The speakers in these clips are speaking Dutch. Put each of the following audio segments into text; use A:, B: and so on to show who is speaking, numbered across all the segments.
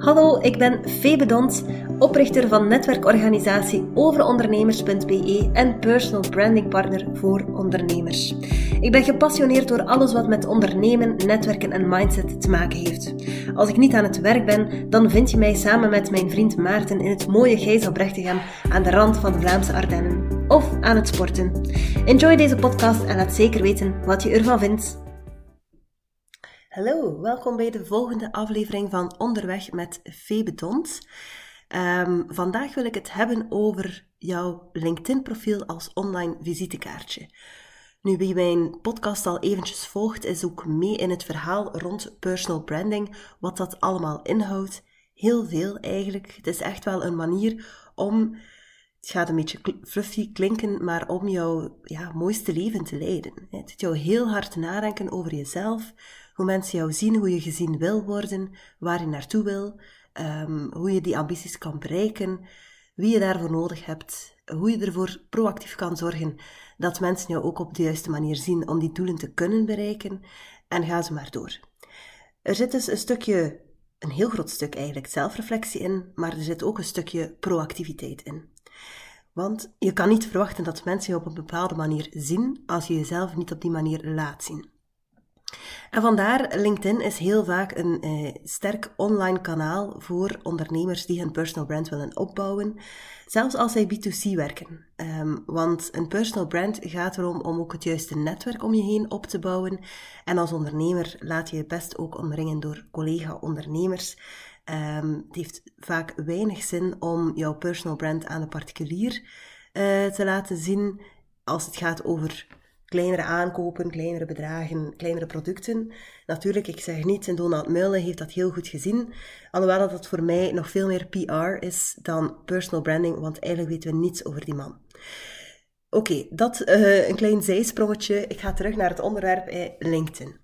A: Hallo, ik ben Febe Dont, oprichter van netwerkorganisatie overondernemers.be en personal branding partner voor ondernemers. Ik ben gepassioneerd door alles wat met ondernemen, netwerken en mindset te maken heeft. Als ik niet aan het werk ben, dan vind je mij samen met mijn vriend Maarten in het mooie Gijzelbrechtegem aan de rand van de Vlaamse Ardennen. Of aan het sporten. Enjoy deze podcast en laat zeker weten wat je ervan vindt. Hallo, welkom bij de volgende aflevering van Onderweg met Febe Dont. Um, vandaag wil ik het hebben over jouw LinkedIn-profiel als online visitekaartje. Nu, wie mijn podcast al eventjes volgt, is ook mee in het verhaal rond personal branding, wat dat allemaal inhoudt. Heel veel eigenlijk. Het is echt wel een manier om, het gaat een beetje fluffy klinken, maar om jouw ja, mooiste leven te leiden. Het doet jou heel hard nadenken over jezelf, hoe mensen jou zien, hoe je gezien wil worden, waar je naartoe wil, um, hoe je die ambities kan bereiken, wie je daarvoor nodig hebt, hoe je ervoor proactief kan zorgen dat mensen jou ook op de juiste manier zien om die doelen te kunnen bereiken en ga ze maar door. Er zit dus een stukje, een heel groot stuk eigenlijk, zelfreflectie in, maar er zit ook een stukje proactiviteit in. Want je kan niet verwachten dat mensen je op een bepaalde manier zien als je jezelf niet op die manier laat zien. En vandaar, LinkedIn is heel vaak een eh, sterk online kanaal voor ondernemers die hun personal brand willen opbouwen, zelfs als zij B2C werken. Um, want een personal brand gaat erom om ook het juiste netwerk om je heen op te bouwen. En als ondernemer laat je je best ook omringen door collega-ondernemers. Um, het heeft vaak weinig zin om jouw personal brand aan een particulier uh, te laten zien als het gaat over kleinere aankopen, kleinere bedragen, kleinere producten. Natuurlijk, ik zeg niet, en Donald Mullen heeft dat heel goed gezien. Alhoewel dat het voor mij nog veel meer PR is dan personal branding, want eigenlijk weten we niets over die man. Oké, dat uh, een klein zijsprongetje. Ik ga terug naar het onderwerp eh, LinkedIn.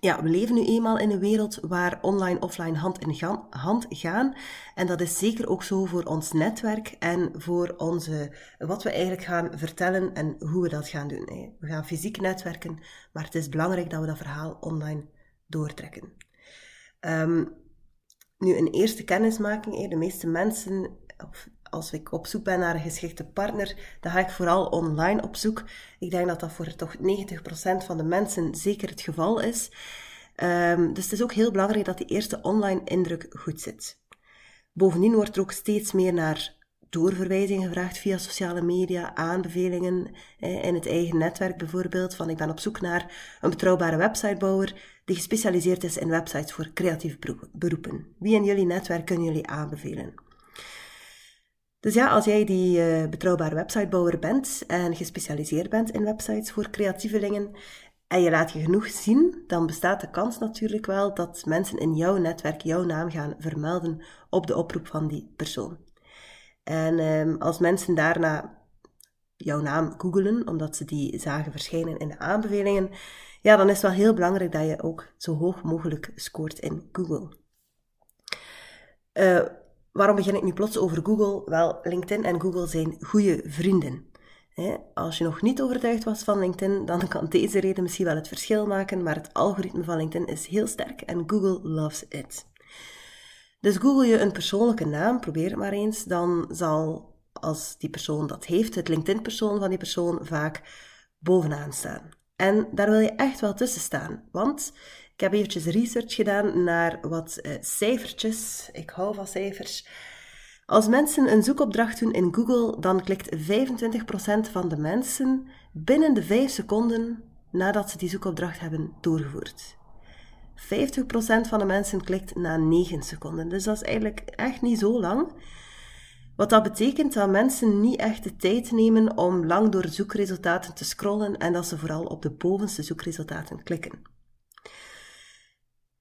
A: Ja, we leven nu eenmaal in een wereld waar online offline hand in hand gaan. En dat is zeker ook zo voor ons netwerk en voor onze, wat we eigenlijk gaan vertellen en hoe we dat gaan doen. We gaan fysiek netwerken, maar het is belangrijk dat we dat verhaal online doortrekken. Um, nu, een eerste kennismaking. De meeste mensen, als ik op zoek ben naar een geschikte partner, dan ga ik vooral online op zoek. Ik denk dat dat voor toch 90% van de mensen zeker het geval is. Um, dus het is ook heel belangrijk dat die eerste online indruk goed zit. Bovendien wordt er ook steeds meer naar doorverwijzing gevraagd via sociale media, aanbevelingen in het eigen netwerk bijvoorbeeld, van ik ben op zoek naar een betrouwbare websitebouwer die gespecialiseerd is in websites voor creatieve beroepen. Wie in jullie netwerk kunnen jullie aanbevelen? Dus ja, als jij die uh, betrouwbare websitebouwer bent en gespecialiseerd bent in websites voor creatievelingen en je laat je genoeg zien, dan bestaat de kans natuurlijk wel dat mensen in jouw netwerk jouw naam gaan vermelden op de oproep van die persoon. En um, als mensen daarna jouw naam googelen, omdat ze die zagen verschijnen in de aanbevelingen, ja, dan is het wel heel belangrijk dat je ook zo hoog mogelijk scoort in Google. Uh, Waarom begin ik nu plots over Google? Wel, LinkedIn en Google zijn goede vrienden. Als je nog niet overtuigd was van LinkedIn, dan kan deze reden misschien wel het verschil maken, maar het algoritme van LinkedIn is heel sterk en Google loves it. Dus google je een persoonlijke naam, probeer het maar eens, dan zal, als die persoon dat heeft, het LinkedIn-persoon van die persoon vaak bovenaan staan. En daar wil je echt wel tussen staan, want ik heb eventjes research gedaan naar wat uh, cijfertjes. Ik hou van cijfers. Als mensen een zoekopdracht doen in Google, dan klikt 25% van de mensen binnen de 5 seconden nadat ze die zoekopdracht hebben doorgevoerd. 50% van de mensen klikt na 9 seconden. Dus dat is eigenlijk echt niet zo lang. Wat dat betekent dat mensen niet echt de tijd nemen om lang door zoekresultaten te scrollen en dat ze vooral op de bovenste zoekresultaten klikken.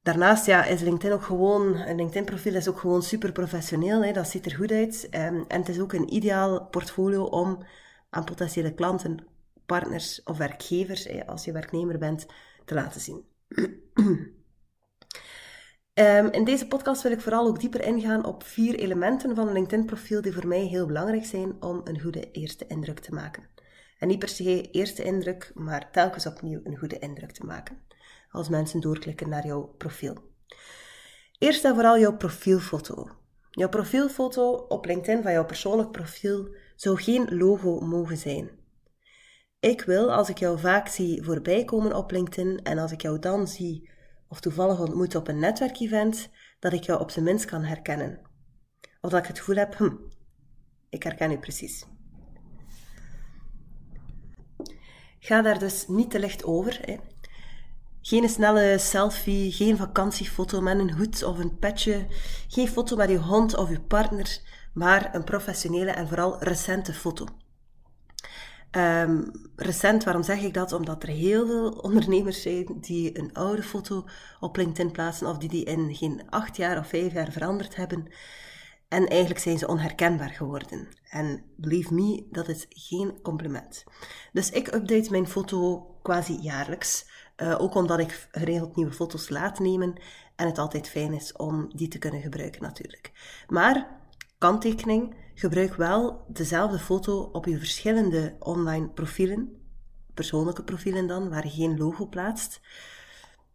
A: Daarnaast ja, is LinkedIn ook gewoon, een LinkedIn-profiel is ook gewoon super professioneel. Hè, dat ziet er goed uit. Um, en het is ook een ideaal portfolio om aan potentiële klanten, partners of werkgevers, hè, als je werknemer bent, te laten zien. um, in deze podcast wil ik vooral ook dieper ingaan op vier elementen van een LinkedIn-profiel die voor mij heel belangrijk zijn om een goede eerste indruk te maken. En niet per se eerste indruk, maar telkens opnieuw een goede indruk te maken als mensen doorklikken naar jouw profiel. Eerst en vooral jouw profielfoto. Jouw profielfoto op LinkedIn van jouw persoonlijk profiel zou geen logo mogen zijn. Ik wil, als ik jou vaak zie voorbij komen op LinkedIn en als ik jou dan zie of toevallig ontmoet op een netwerkevent, dat ik jou op zijn minst kan herkennen. Of dat ik het gevoel heb, hm, ik herken u precies. Ga daar dus niet te licht over. Hè. Geen snelle selfie, geen vakantiefoto met een hoed of een petje, geen foto met je hond of je partner, maar een professionele en vooral recente foto. Um, recent, waarom zeg ik dat? Omdat er heel veel ondernemers zijn die een oude foto op LinkedIn plaatsen of die die in geen acht jaar of vijf jaar veranderd hebben. En eigenlijk zijn ze onherkenbaar geworden. En believe me, dat is geen compliment. Dus ik update mijn foto quasi jaarlijks. Uh, ook omdat ik geregeld nieuwe foto's laat nemen. En het altijd fijn is om die te kunnen gebruiken natuurlijk. Maar, kanttekening, gebruik wel dezelfde foto op je verschillende online profielen. Persoonlijke profielen dan, waar je geen logo plaatst.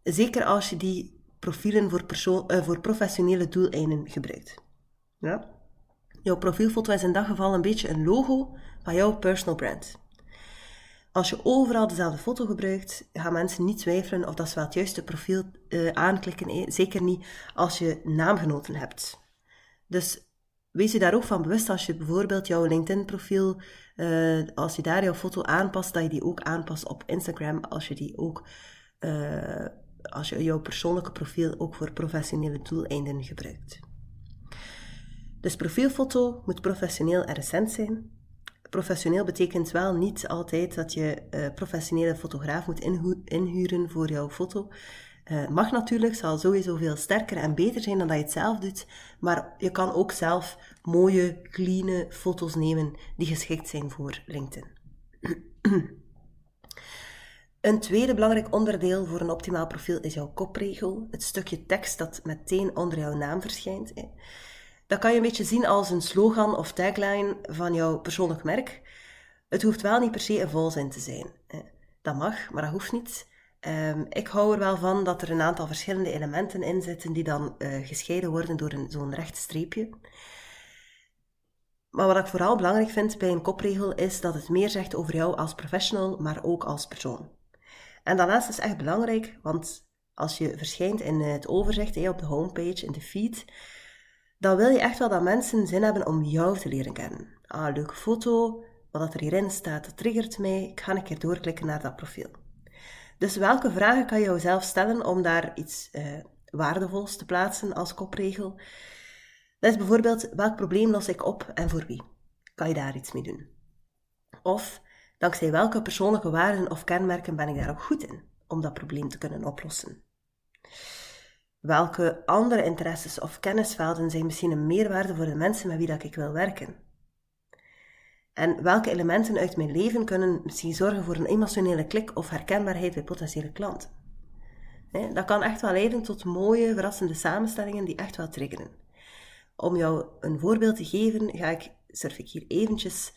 A: Zeker als je die profielen voor, uh, voor professionele doeleinden gebruikt. Ja? Jouw profielfoto is in dat geval een beetje een logo van jouw personal brand. Als je overal dezelfde foto gebruikt, gaan mensen niet twijfelen of dat ze wel het juiste profiel uh, aanklikken. Zeker niet als je naamgenoten hebt. Dus wees je daar ook van bewust als je bijvoorbeeld jouw LinkedIn-profiel, uh, als je daar jouw foto aanpast, dat je die ook aanpast op Instagram, als je die ook, als je jouw persoonlijke profiel ook voor professionele doeleinden gebruikt. Dus profielfoto moet professioneel en recent zijn. Professioneel betekent wel niet altijd dat je uh, professionele fotograaf moet inhuren voor jouw foto. Uh, mag natuurlijk, zal sowieso veel sterker en beter zijn dan dat je het zelf doet. Maar je kan ook zelf mooie, clean foto's nemen die geschikt zijn voor LinkedIn. Een tweede belangrijk onderdeel voor een optimaal profiel is jouw kopregel. Het stukje tekst dat meteen onder jouw naam verschijnt. Dat kan je een beetje zien als een slogan of tagline van jouw persoonlijk merk. Het hoeft wel niet per se een volzin te zijn. Dat mag, maar dat hoeft niet. Ehm, ik hou er wel van dat er een aantal verschillende elementen in zitten die dan uh, gescheiden worden door zo'n recht streepje. Maar wat ik vooral belangrijk vind bij een kopregel is dat het meer zegt over jou als professional, maar ook als persoon. En dat laatste is echt belangrijk, want als je verschijnt in het overzicht, op de homepage, in de feed, dan wil je echt wel dat mensen zin hebben om jou te leren kennen. Ah, leuke foto, wat er hierin staat, dat triggert mij. Ik ga een keer doorklikken naar dat profiel. Dus welke vragen kan je jezelf stellen om daar iets uh, waardevols te plaatsen als kopregel? Dat is bijvoorbeeld, welk probleem los ik op en voor wie? Kan je daar iets mee doen? Of, dankzij welke persoonlijke waarden of kenmerken ben ik daar ook goed in om dat probleem te kunnen oplossen? Welke andere interesses of kennisvelden zijn misschien een meerwaarde voor de mensen met wie dat ik wil werken? En welke elementen uit mijn leven kunnen misschien zorgen voor een emotionele klik of herkenbaarheid bij potentiële klanten? Dat kan echt wel leiden tot mooie, verrassende samenstellingen die echt wel triggeren. Om jou een voorbeeld te geven, ga ik, surf ik hier eventjes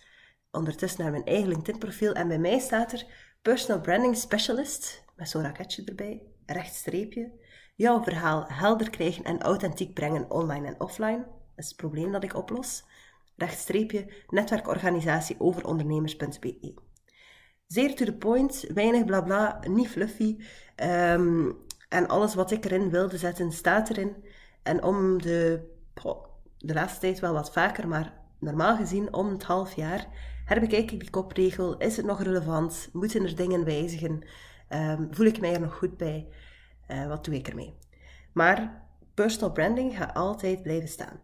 A: ondertussen naar mijn eigen LinkedIn-profiel en bij mij staat er Personal Branding Specialist, met zo'n raketje erbij, rechtstreepje, jouw verhaal helder krijgen en authentiek brengen online en offline. Dat is het probleem dat ik oplos. Rechtstreepje netwerkorganisatie over ondernemers.be. Zeer to the point, weinig blabla, niet fluffy. Um, en alles wat ik erin wilde zetten, staat erin. En om de, de laatste tijd wel wat vaker, maar normaal gezien om het half jaar, herbekijk ik die kopregel. Is het nog relevant? Moeten er dingen wijzigen? Um, voel ik mij er nog goed bij? Uh, wat doe ik ermee? Maar personal branding gaat altijd blijven staan.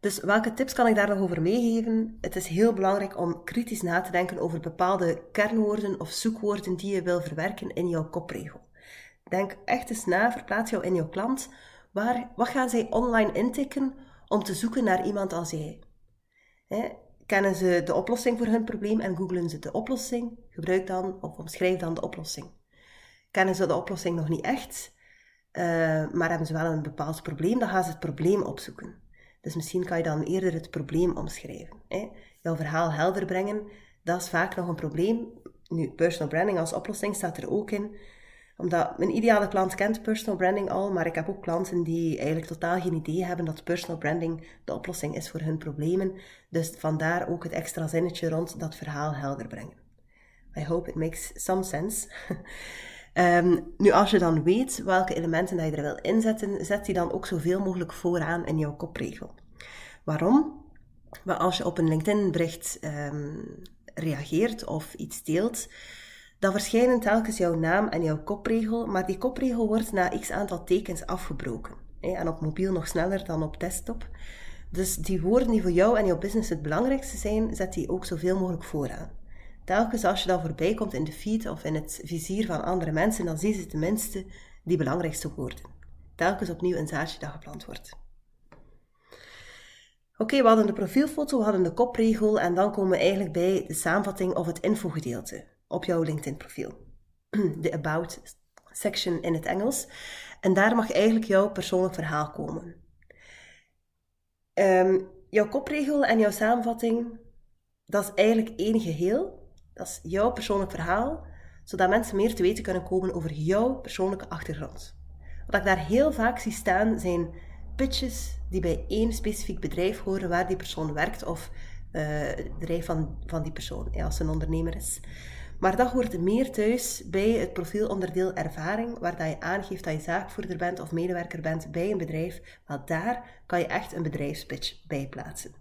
A: Dus welke tips kan ik daar nog over meegeven? Het is heel belangrijk om kritisch na te denken over bepaalde kernwoorden of zoekwoorden die je wil verwerken in jouw kopregel. Denk echt eens na, verplaats jou in jouw klant. Waar, wat gaan zij online intikken om te zoeken naar iemand als jij? kennen ze de oplossing voor hun probleem en googlen ze de oplossing? Gebruik dan of omschrijf dan de oplossing kennen ze de oplossing nog niet echt, uh, maar hebben ze wel een bepaald probleem, dan gaan ze het probleem opzoeken. Dus misschien kan je dan eerder het probleem omschrijven. Hè? Jouw verhaal helder brengen, dat is vaak nog een probleem. Nu, personal branding als oplossing staat er ook in. Omdat mijn ideale klant kent personal branding al, maar ik heb ook klanten die eigenlijk totaal geen idee hebben dat personal branding de oplossing is voor hun problemen. Dus vandaar ook het extra zinnetje rond dat verhaal helder brengen. I hope it makes some sense. Ehm, nu, als je dan weet welke elementen dat je er wil inzetten, zet die dan ook zoveel mogelijk vooraan in jouw kopregel. Waarom? Maar als je op een LinkedIn-bericht ehm, reageert of iets deelt, dan verschijnen telkens jouw naam en jouw kopregel, maar die kopregel wordt na x aantal tekens afgebroken. En op mobiel nog sneller dan op desktop. Dus die woorden die voor jou en jouw business het belangrijkste zijn, zet die ook zoveel mogelijk vooraan. Telkens als je dan voorbij komt in de feed of in het vizier van andere mensen, dan zien ze tenminste die belangrijkste woorden. Telkens opnieuw een zaadje dat geplant wordt. Oké, we hadden de profielfoto, we hadden de kopregel en dan komen we eigenlijk bij de samenvatting of het infogedeelte op jouw LinkedIn-profiel. De About section in het Engels. En daar mag eigenlijk jouw persoonlijk verhaal komen. Um, jouw kopregel en jouw samenvatting, dat is eigenlijk één geheel. Dat is jouw persoonlijk verhaal, zodat mensen meer te weten kunnen komen over jouw persoonlijke achtergrond. Wat ik daar heel vaak zie staan zijn pitches die bij één specifiek bedrijf horen waar die persoon werkt of uh, het bedrijf van, van die persoon, ja, als ze een ondernemer is. Maar dat hoort meer thuis bij het profielonderdeel ervaring, waar dat je aangeeft dat je zaakvoerder bent of medewerker bent bij een bedrijf. Want daar kan je echt een bedrijfspitch bij plaatsen.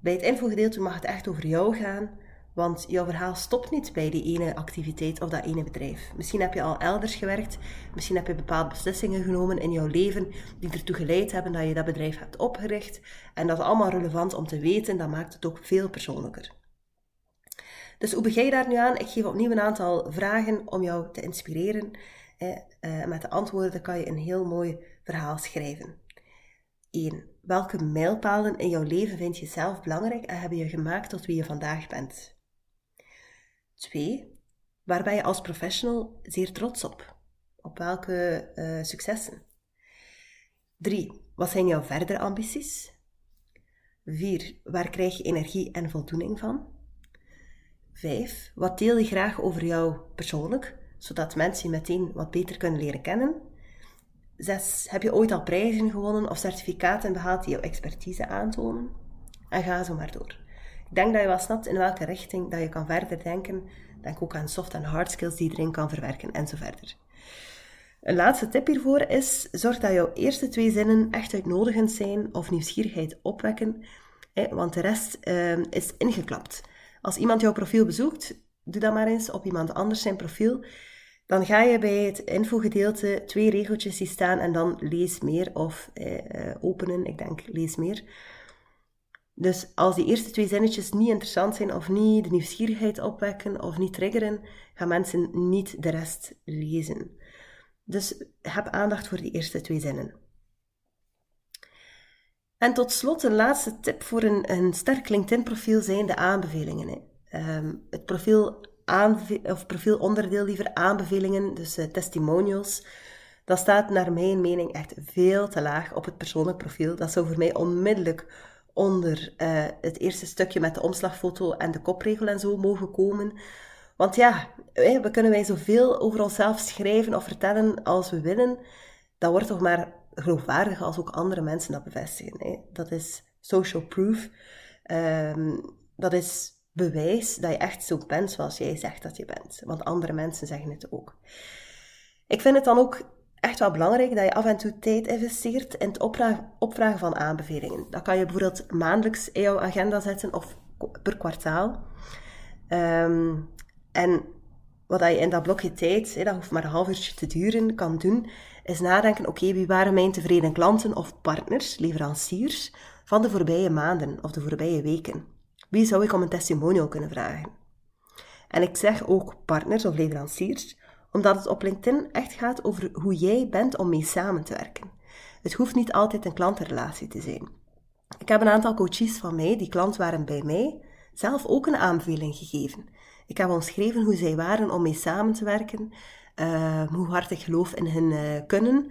A: Bij het infogedeelte mag het echt over jou gaan, want jouw verhaal stopt niet bij die ene activiteit of dat ene bedrijf. Misschien heb je al elders gewerkt, misschien heb je bepaalde beslissingen genomen in jouw leven die ertoe geleid hebben dat je dat bedrijf hebt opgericht. En dat is allemaal relevant om te weten, dat maakt het ook veel persoonlijker. Dus hoe begin je daar nu aan? Ik geef opnieuw een aantal vragen om jou te inspireren. Eh, met de antwoorden kan je een heel mooi verhaal schrijven. 1. Welke mijlpalen in jouw leven vind je zelf belangrijk en hebben je gemaakt tot wie je vandaag bent? 2. Waar ben je als professional zeer trots op? Op welke uh, successen? 3. Wat zijn jouw verdere ambities? 4. Waar krijg je energie en voldoening van? 5. Wat deel je graag over jou persoonlijk, zodat mensen je meteen wat beter kunnen leren kennen? 6. Heb je ooit al prijzen gewonnen of certificaten behaald die jouw expertise aantonen? En ga zo maar door. Ik denk dat je wel snapt in welke richting dat je kan verder denken. Denk ook aan soft en hard skills die je erin kan verwerken en zo verder. Een laatste tip hiervoor is: zorg dat jouw eerste twee zinnen echt uitnodigend zijn of nieuwsgierigheid opwekken, want de rest ehm, is ingeklapt. Als iemand jouw profiel bezoekt, doe dat maar eens op iemand anders zijn profiel. Dan ga je bij het infogedeelte twee regeltjes zien staan en dan lees meer of eh, eh, openen. Ik denk lees meer. Dus als die eerste twee zinnetjes niet interessant zijn of niet de nieuwsgierigheid opwekken of niet triggeren, gaan mensen niet de rest lezen. Dus heb aandacht voor die eerste twee zinnen. En tot slot een laatste tip voor een, een sterk LinkedIn-profiel zijn de aanbevelingen. Um, het profiel of profielonderdeel liever aanbevelingen, dus uh, testimonials. Dat staat naar mijn mening echt veel te laag op het persoonlijk profiel. Dat zou voor mij onmiddellijk onder uh, het eerste stukje met de omslagfoto en de kopregel en zo mogen komen. Want ja, we kunnen wij zoveel over onszelf schrijven of vertellen als we willen. Dat wordt toch maar geloofwaardig als ook andere mensen dat bevestigen. Hè. Dat is social proof. Um, dat is bewijs dat je echt zo bent zoals jij zegt dat je bent. Want andere mensen zeggen het ook. Ik vind het dan ook echt wel belangrijk dat je af en toe tijd investeert in het opvragen van aanbevelingen. Dat kan je bijvoorbeeld maandelijks in jouw agenda zetten of per kwartaal. Um, en wat je in dat blokje tijd, dat hoeft maar een half uurtje te duren, kan doen, is nadenken, oké, wie waren mijn tevreden klanten of partners, leveranciers, van de voorbije maanden of de voorbije weken? Wie zou ik om een testimonial kunnen vragen? En ik zeg ook partners of leveranciers, omdat het op LinkedIn echt gaat over hoe jij bent om mee samen te werken. Het hoeft niet altijd een klantenrelatie te zijn. Ik heb een aantal coaches van mij die klant waren bij mij, zelf ook een aanbeveling gegeven. Ik heb omschreven hoe zij waren om mee samen te werken, uh, hoe hard ik geloof in hun uh, kunnen.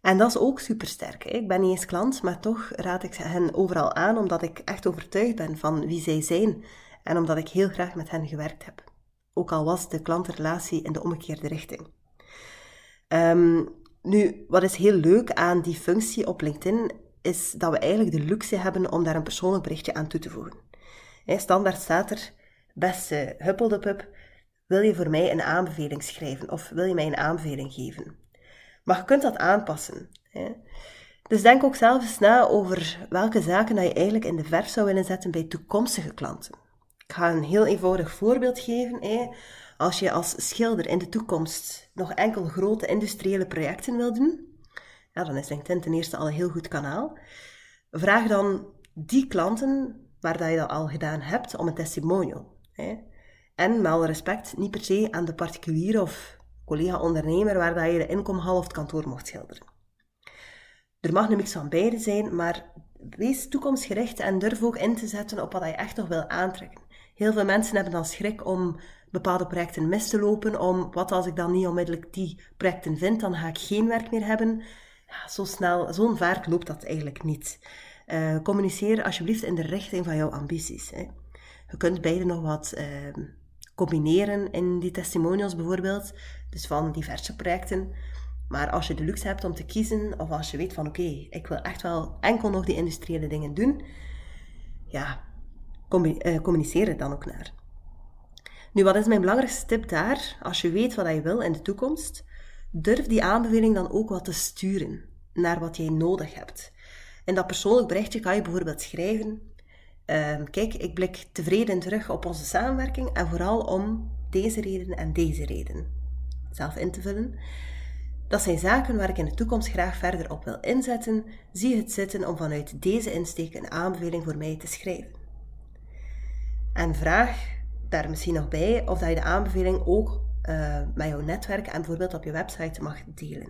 A: En dat is ook supersterk. Hè? Ik ben niet eens klant, maar toch raad ik hen overal aan, omdat ik echt overtuigd ben van wie zij zijn en omdat ik heel graag met hen gewerkt heb. Ook al was de klantrelatie in de omgekeerde richting. Ehm, nu, wat is heel leuk aan die functie op LinkedIn, is dat we eigenlijk de luxe hebben om daar een persoonlijk berichtje aan toe te voegen. standaard staat er, beste huppeldepup, wil je voor mij een aanbeveling schrijven of wil je mij een aanbeveling geven? Maar je kunt dat aanpassen. Dus denk ook zelf eens na over welke zaken dat je eigenlijk in de verf zou willen zetten bij toekomstige klanten. Ik ga een heel eenvoudig voorbeeld geven. Hè. Als je als schilder in de toekomst nog enkel grote industriële projecten wil doen, ja, dan is LinkedIn ten eerste al een heel goed kanaal. Vraag dan die klanten waar dat je dat al gedaan hebt om een testimonial. Hè. En alle respect, niet per se aan de particulier of collega-ondernemer waar dat je de inkomhal kantoor mocht schilderen. Er mag een mix van beide zijn, maar wees toekomstgericht en durf ook in te zetten op wat je echt nog wil aantrekken. Heel veel mensen hebben dan schrik om bepaalde projecten mis te lopen, om wat als ik dan niet onmiddellijk die projecten vind, dan ga ik geen werk meer hebben. Ja, zo snel, zo'n vaart loopt dat eigenlijk niet. Uh, communiceer alsjeblieft in de richting van jouw ambities. Hè. Je kunt beide nog wat uh, combineren in die testimonials bijvoorbeeld, dus van diverse projecten. Maar als je de luxe hebt om te kiezen, of als je weet van oké, ik wil echt wel enkel nog die industriële dingen doen, ja, communiceer het dan ook naar. Nu, wat is mijn belangrijkste tip daar? Als je weet wat je wil in de toekomst, durf die aanbeveling dan ook wat te sturen naar wat jij nodig hebt. In dat persoonlijk berichtje kan je bijvoorbeeld schrijven: ehm, Kijk, ik blik tevreden terug op onze samenwerking en vooral om deze reden en deze reden. Zelf in te vullen. Dat zijn zaken waar ik in de toekomst graag verder op wil inzetten. Zie het zitten om vanuit deze insteek een aanbeveling voor mij te schrijven. En vraag daar misschien nog bij of dat je de aanbeveling ook uh, met jouw netwerk en bijvoorbeeld op je website mag delen.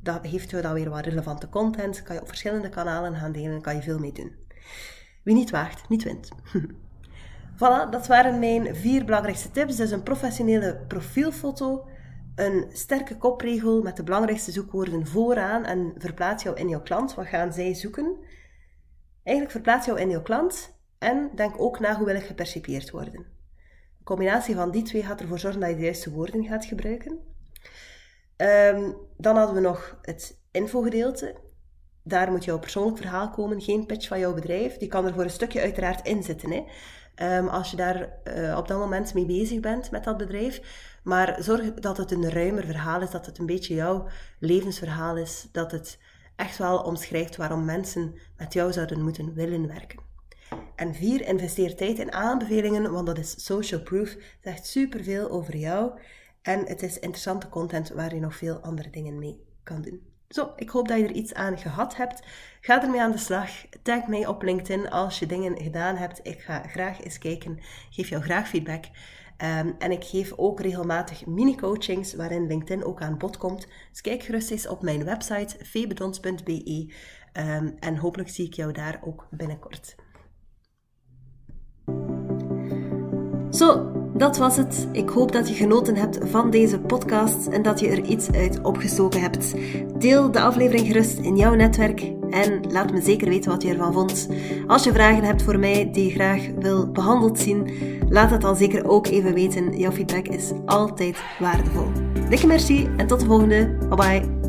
A: Dat heeft je dan weer wat relevante content, kan je op verschillende kanalen gaan delen, kan je veel mee doen. Wie niet waagt, niet wint. voilà, dat waren mijn vier belangrijkste tips. Dus een professionele profielfoto, een sterke kopregel met de belangrijkste zoekwoorden vooraan en verplaats jou in jouw klant. Wat gaan zij zoeken? Eigenlijk verplaats jou in jouw klant en denk ook na hoe wil ik gepercipieerd worden. De combinatie van die twee gaat ervoor zorgen dat je de juiste woorden gaat gebruiken. Um, dan hadden we nog het infogedeelte. Daar moet jouw persoonlijk verhaal komen, geen pitch van jouw bedrijf. Die kan er voor een stukje uiteraard in zitten. Hè. Um, als je daar uh, op dat moment mee bezig bent met dat bedrijf. Maar zorg dat het een ruimer verhaal is, dat het een beetje jouw levensverhaal is, dat het echt wel omschrijft waarom mensen met jou zouden moeten willen werken. En vier, investeer tijd in aanbevelingen, want dat is social proof, zegt superveel over jou. En het is interessante content waar je nog veel andere dingen mee kan doen. Zo, ik hoop dat je er iets aan gehad hebt. Ga ermee aan de slag. Tag mij op LinkedIn als je dingen gedaan hebt. Ik ga graag eens kijken. Geef jou graag feedback. Um, en ik geef ook regelmatig mini-coachings waarin LinkedIn ook aan bod komt. Dus kijk gerust eens op mijn website febedons.be ehm, en hopelijk zie ik jou daar ook binnenkort. Zo, dat was het. Ik hoop dat je genoten hebt van deze podcast en dat je er iets uit opgestoken hebt. Deel de aflevering gerust in jouw netwerk en laat me zeker weten wat je ervan vond. Als je vragen hebt voor mij die je graag wil behandeld zien, laat het dan zeker ook even weten. Jouw feedback is altijd waardevol. Dikke merci en tot de volgende. Bye bye.